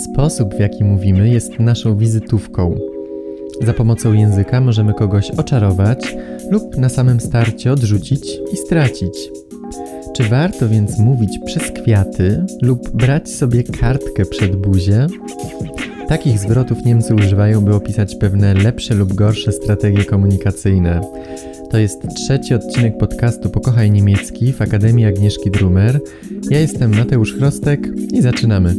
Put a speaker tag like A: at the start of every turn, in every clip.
A: Sposób, w jaki mówimy, jest naszą wizytówką. Za pomocą języka możemy kogoś oczarować lub na samym starcie odrzucić i stracić. Czy warto więc mówić przez kwiaty lub brać sobie kartkę przed buzię? Takich zwrotów Niemcy używają, by opisać pewne lepsze lub gorsze strategie komunikacyjne. To jest trzeci odcinek podcastu Pokochaj Niemiecki w Akademii Agnieszki Drumer. Ja jestem Mateusz Chrostek i zaczynamy.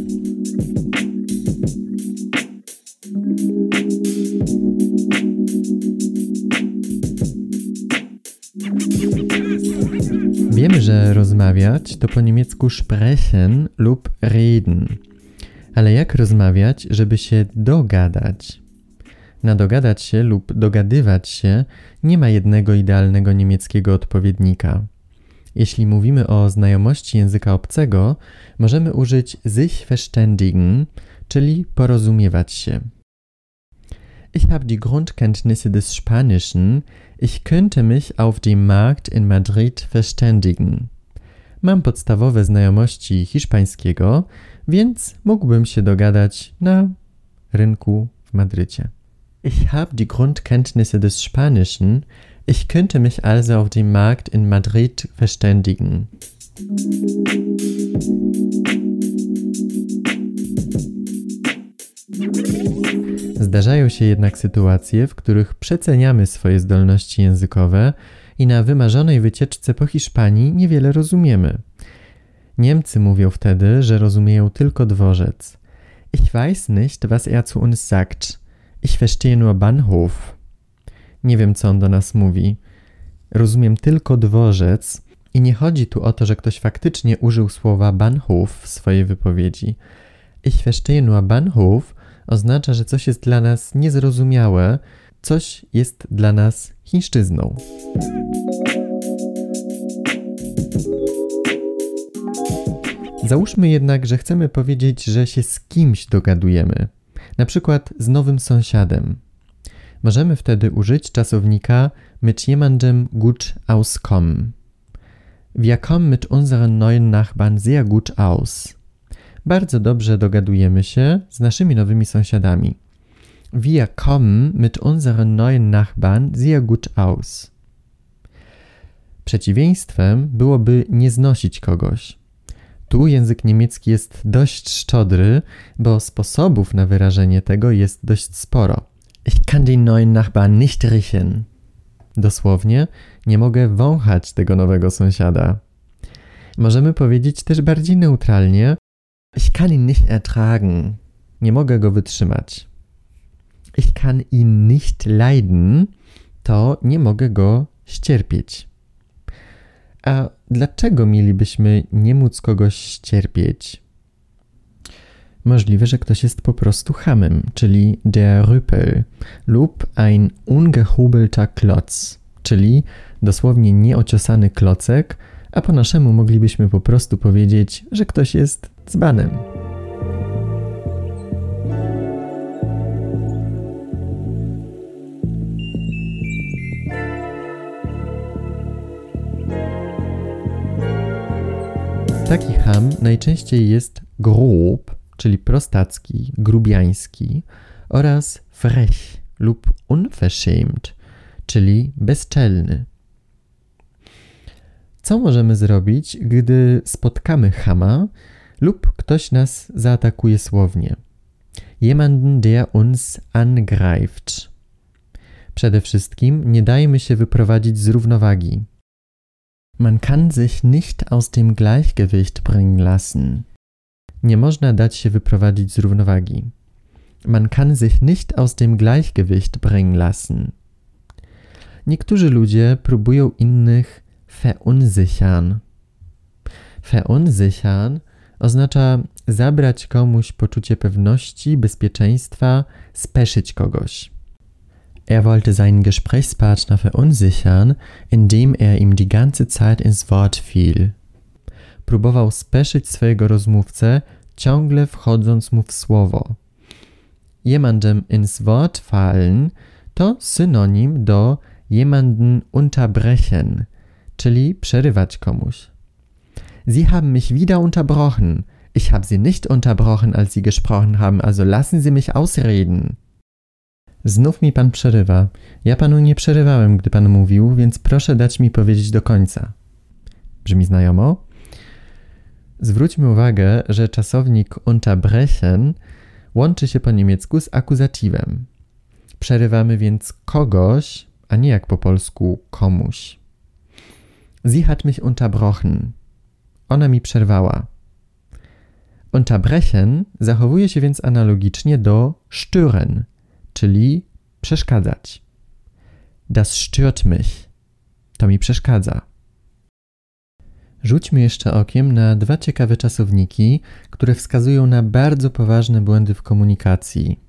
A: Rozmawiać to po niemiecku sprechen lub reden. Ale jak rozmawiać, żeby się dogadać? Na dogadać się lub dogadywać się nie ma jednego idealnego niemieckiego odpowiednika. Jeśli mówimy o znajomości języka obcego, możemy użyć sich verständigen, czyli porozumiewać się. Ich habe die Grundkenntnisse des Spanischen, ich könnte mich auf dem Markt in Madrid verständigen. Mam podstawowe znajomości hiszpańskiego, więc mógłbym się dogadać na rynku w Madrycie. Ich habe die Grundkenntnisse des Spanischen, ich könnte mich also auf dem Markt in Madrid verständigen. Zdarzają się jednak sytuacje, w których przeceniamy swoje zdolności językowe i na wymarzonej wycieczce po Hiszpanii niewiele rozumiemy. Niemcy mówią wtedy, że rozumieją tylko dworzec. Ich weiß nicht, was er zu uns sagt. Ich verstehe nur Bahnhof. Nie wiem, co on do nas mówi. Rozumiem tylko dworzec i nie chodzi tu o to, że ktoś faktycznie użył słowa Bahnhof w swojej wypowiedzi. Ich verstehe nur Bahnhof oznacza, że coś jest dla nas niezrozumiałe, coś jest dla nas chińszczyzną. Załóżmy jednak, że chcemy powiedzieć, że się z kimś dogadujemy, na przykład z nowym sąsiadem. Możemy wtedy użyć czasownika mit jemandem gut auskommen. Wir kommen mit unseren neuen Nachbarn sehr gut aus bardzo dobrze dogadujemy się z naszymi nowymi sąsiadami. Wir kommen mit unseren neuen Nachbarn sehr gut aus. Przeciwieństwem byłoby nie znosić kogoś. Tu język niemiecki jest dość szczodry, bo sposobów na wyrażenie tego jest dość sporo. Ich kann den neuen Nachbarn nicht riechen. Dosłownie, nie mogę wąchać tego nowego sąsiada. Możemy powiedzieć też bardziej neutralnie, Ich kann ihn nicht ertragen. Nie mogę go wytrzymać. Ich kann ihn nicht leiden. To nie mogę go ścierpieć. A dlaczego mielibyśmy nie móc kogoś ścierpieć? Możliwe, że ktoś jest po prostu hamem, czyli der Rüppel, lub ein ungehobelter Klotz, czyli dosłownie nieociosany klocek, a po naszemu moglibyśmy po prostu powiedzieć, że ktoś jest dzbanem. Taki ham najczęściej jest grob, czyli prostacki, grubiański oraz frech lub unverschämt, czyli bezczelny. Co możemy zrobić, gdy spotkamy Hama lub ktoś nas zaatakuje słownie? Jemanden, der uns angreift. Przede wszystkim nie dajmy się wyprowadzić z równowagi. Man kann sich nicht aus dem Gleichgewicht bringen lassen. Nie można dać się wyprowadzić z równowagi. Man kann sich nicht aus dem Gleichgewicht bringen lassen. Niektórzy ludzie próbują innych verunsichern. Verunsichern oznacza zabrać komuś poczucie pewności, bezpieczeństwa, speszyć kogoś. Er wollte seinen Gesprächspartner verunsichern, indem er ihm die ganze Zeit ins Wort fiel. Próbował speszyć swojego rozmówcę, ciągle wchodząc mu w słowo. Jemandem ins Wort fallen to synonim do jemanden unterbrechen, czyli przerywać komuś. Sie haben mich wieder unterbrochen. Ich habe Sie nicht unterbrochen, als Sie gesprochen haben, also lassen Sie mich ausreden. Znów mi pan przerywa. Ja panu nie przerywałem, gdy pan mówił, więc proszę dać mi powiedzieć do końca. Brzmi znajomo? Zwróćmy uwagę, że czasownik unterbrechen łączy się po niemiecku z akuzatywem. Przerywamy więc kogoś, a nie jak po polsku komuś. Sie hat mich unterbrochen. Ona mi przerwała. Unterbrechen zachowuje się więc analogicznie do stören, czyli przeszkadzać. Das stört mich. To mi przeszkadza. Rzućmy jeszcze okiem na dwa ciekawe czasowniki, które wskazują na bardzo poważne błędy w komunikacji.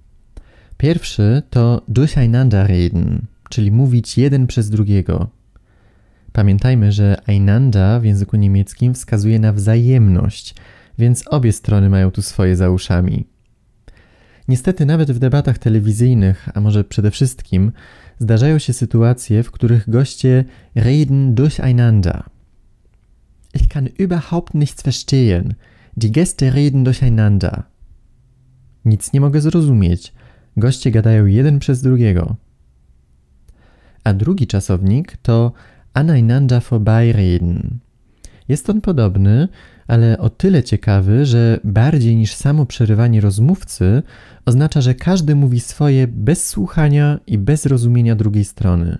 A: Pierwszy to durcheinanderreden, czyli mówić jeden przez drugiego. Pamiętajmy, że einander w języku niemieckim wskazuje na wzajemność, więc obie strony mają tu swoje za uszami. Niestety, nawet w debatach telewizyjnych, a może przede wszystkim, zdarzają się sytuacje, w których goście reden durcheinander. Ich kann überhaupt nichts verstehen. Die Gäste reden durcheinander. Nic nie mogę zrozumieć. Goście gadają jeden przez drugiego. A drugi czasownik to aneinander vorbeireden. Jest on podobny, ale o tyle ciekawy, że bardziej niż samo przerywanie rozmówcy oznacza, że każdy mówi swoje bez słuchania i bez rozumienia drugiej strony.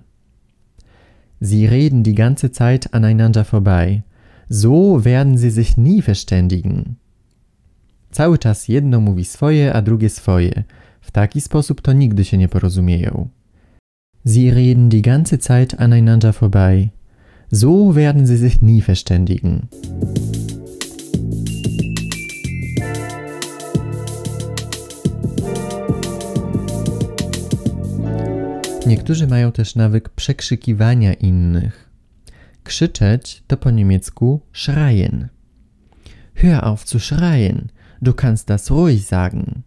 A: Sie reden die ganze Zeit aneinander vorbei. So werden sie sich nie verständigen. Cały czas jedno mówi swoje, a drugie swoje. W taki sposób to nigdy się nie porozumieją. Sie reden die ganze Zeit aneinander vorbei. So werden sie sich nie verständigen. Niektórzy mają też nawyk przekrzykiwania innych. Krzyczeć to po niemiecku schreien. Hör auf zu schreien, du kannst das ruhig sagen.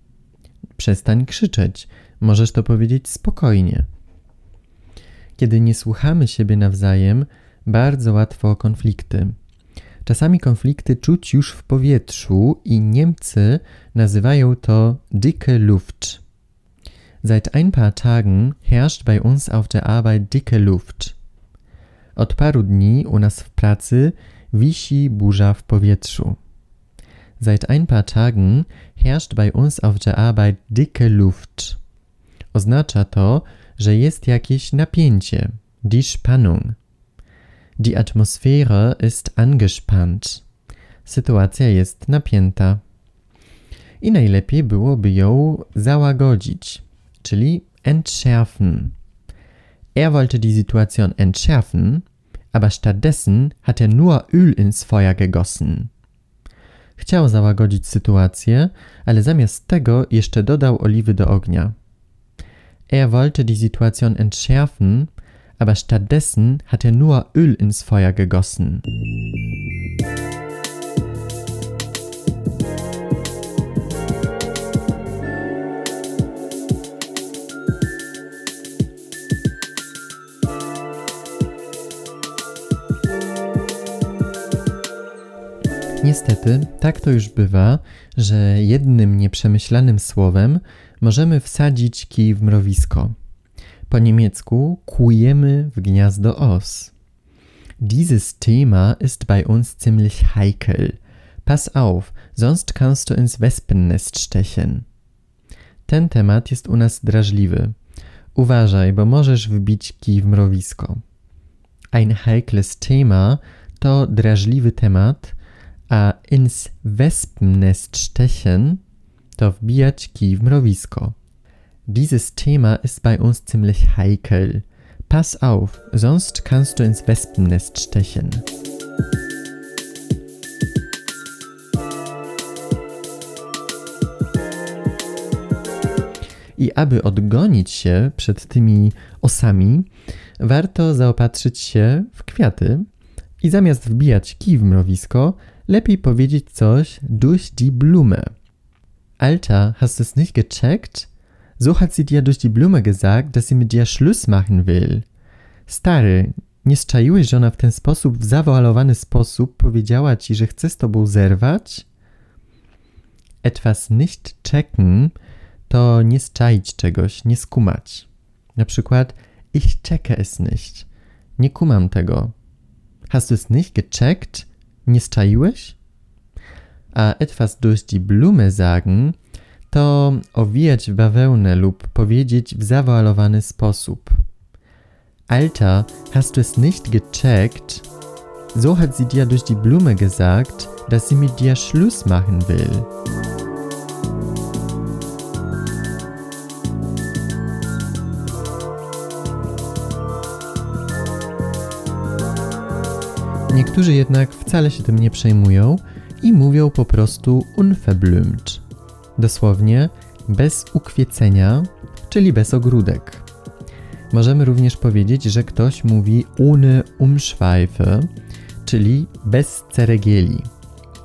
A: Przestań krzyczeć, możesz to powiedzieć spokojnie. Kiedy nie słuchamy siebie nawzajem, bardzo łatwo o konflikty. Czasami konflikty czuć już w powietrzu i Niemcy nazywają to dicke Luft. Seit ein paar Tagen herrscht bei uns auf der Arbeit dicke Luft. Od paru dni u nas w pracy wisi burza w powietrzu. Seit ein paar Tagen herrscht bei uns auf der Arbeit dicke Luft. Oznacza to, że jest jakieś napięcie, die Spannung. Die Atmosphäre ist angespannt. Sytuacja jest napięta. I najlepiej byłoby ją załagodzić, czyli entschärfen. Er wollte die Situation entschärfen, aber stattdessen hat er nur Öl ins Feuer gegossen. Chciał załagodzić sytuację, ale zamiast tego jeszcze dodał oliwy do ognia. Er wollte die Situation entschärfen, aber stattdessen hat er nur Öl ins Feuer gegossen. Niestety, tak to już bywa, że jednym nieprzemyślanym słowem możemy wsadzić kij w mrowisko. Po niemiecku kujemy w gniazdo os. Dieses Thema ist bei uns ziemlich heikel. Pass auf, sonst kannst du ins Wespennest stechen. Ten temat jest u nas drażliwy. Uważaj, bo możesz wbić kij w mrowisko. Ein heikles Thema to drażliwy temat, a ins Wespennest stechen to wbijać kij w mrowisko. Dieses Thema ist bei uns ziemlich heikel. Pass auf, sonst kannst du ins Wespennest stechen. I aby odgonić się przed tymi osami, warto zaopatrzyć się w kwiaty i zamiast wbijać kij w mrowisko, lepiej powiedzieć coś durch die Blume. Alter, hast du es nicht gecheckt? So hat sie dir durch die Blume gesagt, dass sie mit dir Schluss machen will. Stary, nie zczaiłeś, że ona w ten sposób, w zawoalowany sposób powiedziała ci, że chce z tobą zerwać? Etwas nicht checken to nie zczaić czegoś, nie skumać. Na przykład, ich checke es nicht. Nie kumam tego. Hast du es nicht gecheckt? Nie zczaiłeś? A etwas durch die Blume sagen to owijać bawełnę lub powiedzieć w zawoalowany sposób. Alter, hast du es nicht gecheckt? So hat sie dir durch die Blume gesagt, dass sie mit dir Schluss machen will. Niektórzy jednak wcale się tym nie przejmują i mówią po prostu unverblümt. Dosłownie bez ukwiecenia, czyli bez ogródek. Możemy również powiedzieć, że ktoś mówi ohne Umschweife, czyli bez ceregieli.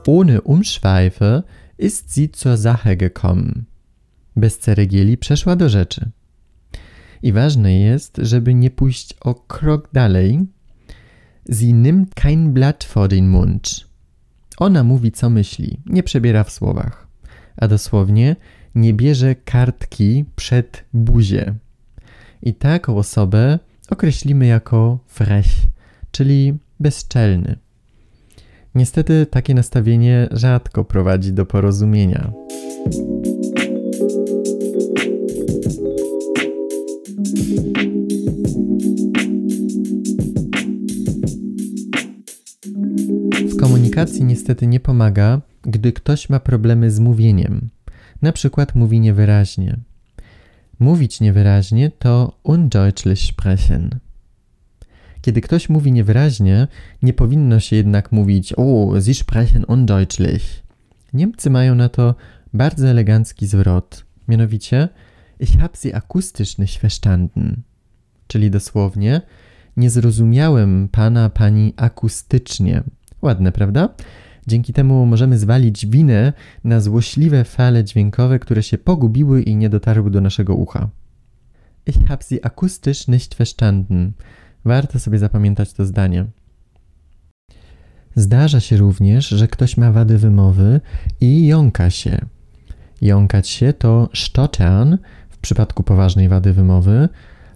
A: Ohne Umschweife ist sie zur Sache gekommen. Bez ceregieli przeszła do rzeczy. I ważne jest, żeby nie pójść o krok dalej. Sie nimmt kein Blatt vor den Mund. Ona mówi, co myśli, nie przebiera w słowach. A dosłownie, nie bierze kartki przed buzię. I taką osobę określimy jako frech, czyli bezczelny. Niestety takie nastawienie rzadko prowadzi do porozumienia. Niestety nie pomaga, gdy ktoś ma problemy z mówieniem. Na przykład mówi niewyraźnie. Mówić niewyraźnie to undeutlich sprechen. Kiedy ktoś mówi niewyraźnie, nie powinno się jednak mówić o, Sie sprechen undeutlich. Niemcy mają na to bardzo elegancki zwrot, mianowicie Ich hab sie akustisch nicht verstanden. Czyli dosłownie nie zrozumiałem pana, pani akustycznie. Ładne, prawda? Dzięki temu możemy zwalić winę na złośliwe fale dźwiękowe, które się pogubiły i nie dotarły do naszego ucha. Ich hab sie akustisch nicht verstanden. Warto sobie zapamiętać to zdanie. Zdarza się również, że ktoś ma wady wymowy i jąka się. Jąkać się to stottern w przypadku poważnej wady wymowy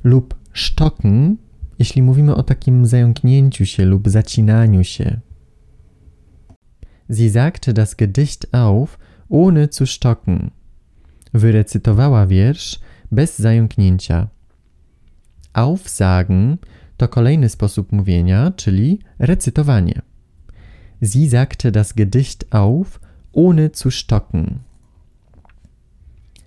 A: lub stocken, jeśli mówimy o takim zająknięciu się lub zacinaniu się. Sie sagte das Gedicht auf, ohne zu stocken. Wyrecytowała wiersz bez zająknięcia. Aufsagen to kolejny sposób mówienia, czyli recytowanie. Sie sagte das Gedicht auf, ohne zu stocken.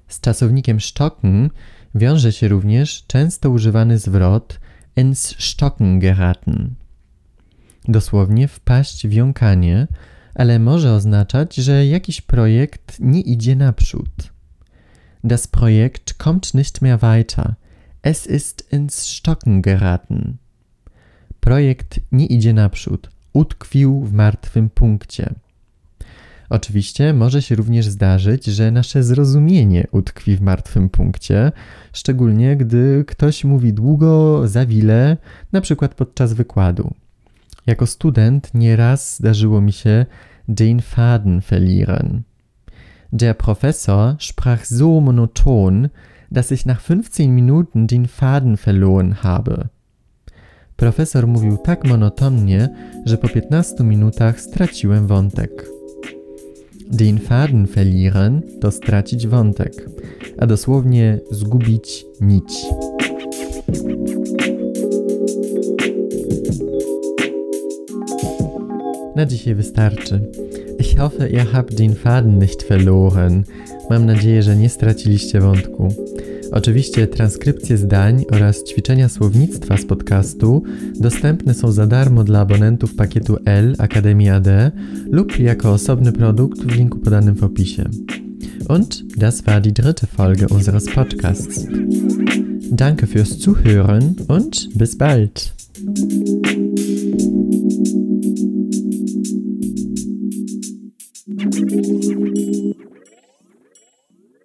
A: Z czasownikiem stocken wiąże się również często używany zwrot ins Stocken geraten. Dosłownie wpaść w jąkanie, ale może oznaczać, że jakiś projekt nie idzie naprzód. Das Projekt kommt nicht mehr weiter. Es ist ins Stocken geraten. Projekt nie idzie naprzód. Utkwił w martwym punkcie. Oczywiście może się również zdarzyć, że nasze zrozumienie utkwi w martwym punkcie, szczególnie gdy ktoś mówi długo, zawile, na przykład podczas wykładu. Jako student nieraz zdarzyło mi się den Faden verlieren. Der Professor sprach so monoton, dass ich nach 15 Minuten den Faden verloren habe. Profesor mówił tak monotonnie, że po 15 minutach straciłem wątek. Den Faden verlieren to stracić wątek, a dosłownie zgubić nić. Na dzisiaj wystarczy. Ich hoffe, ihr habt den Faden nicht verloren. Mam nadzieję, że nie straciliście wątku. Oczywiście transkrypcje zdań oraz ćwiczenia słownictwa z podcastu dostępne są za darmo dla abonentów pakietu L Akademii AD lub jako osobny produkt w linku podanym w opisie. Und das war die dritte Folge unseres Podcasts. Danke fürs Zuhören und bis bald.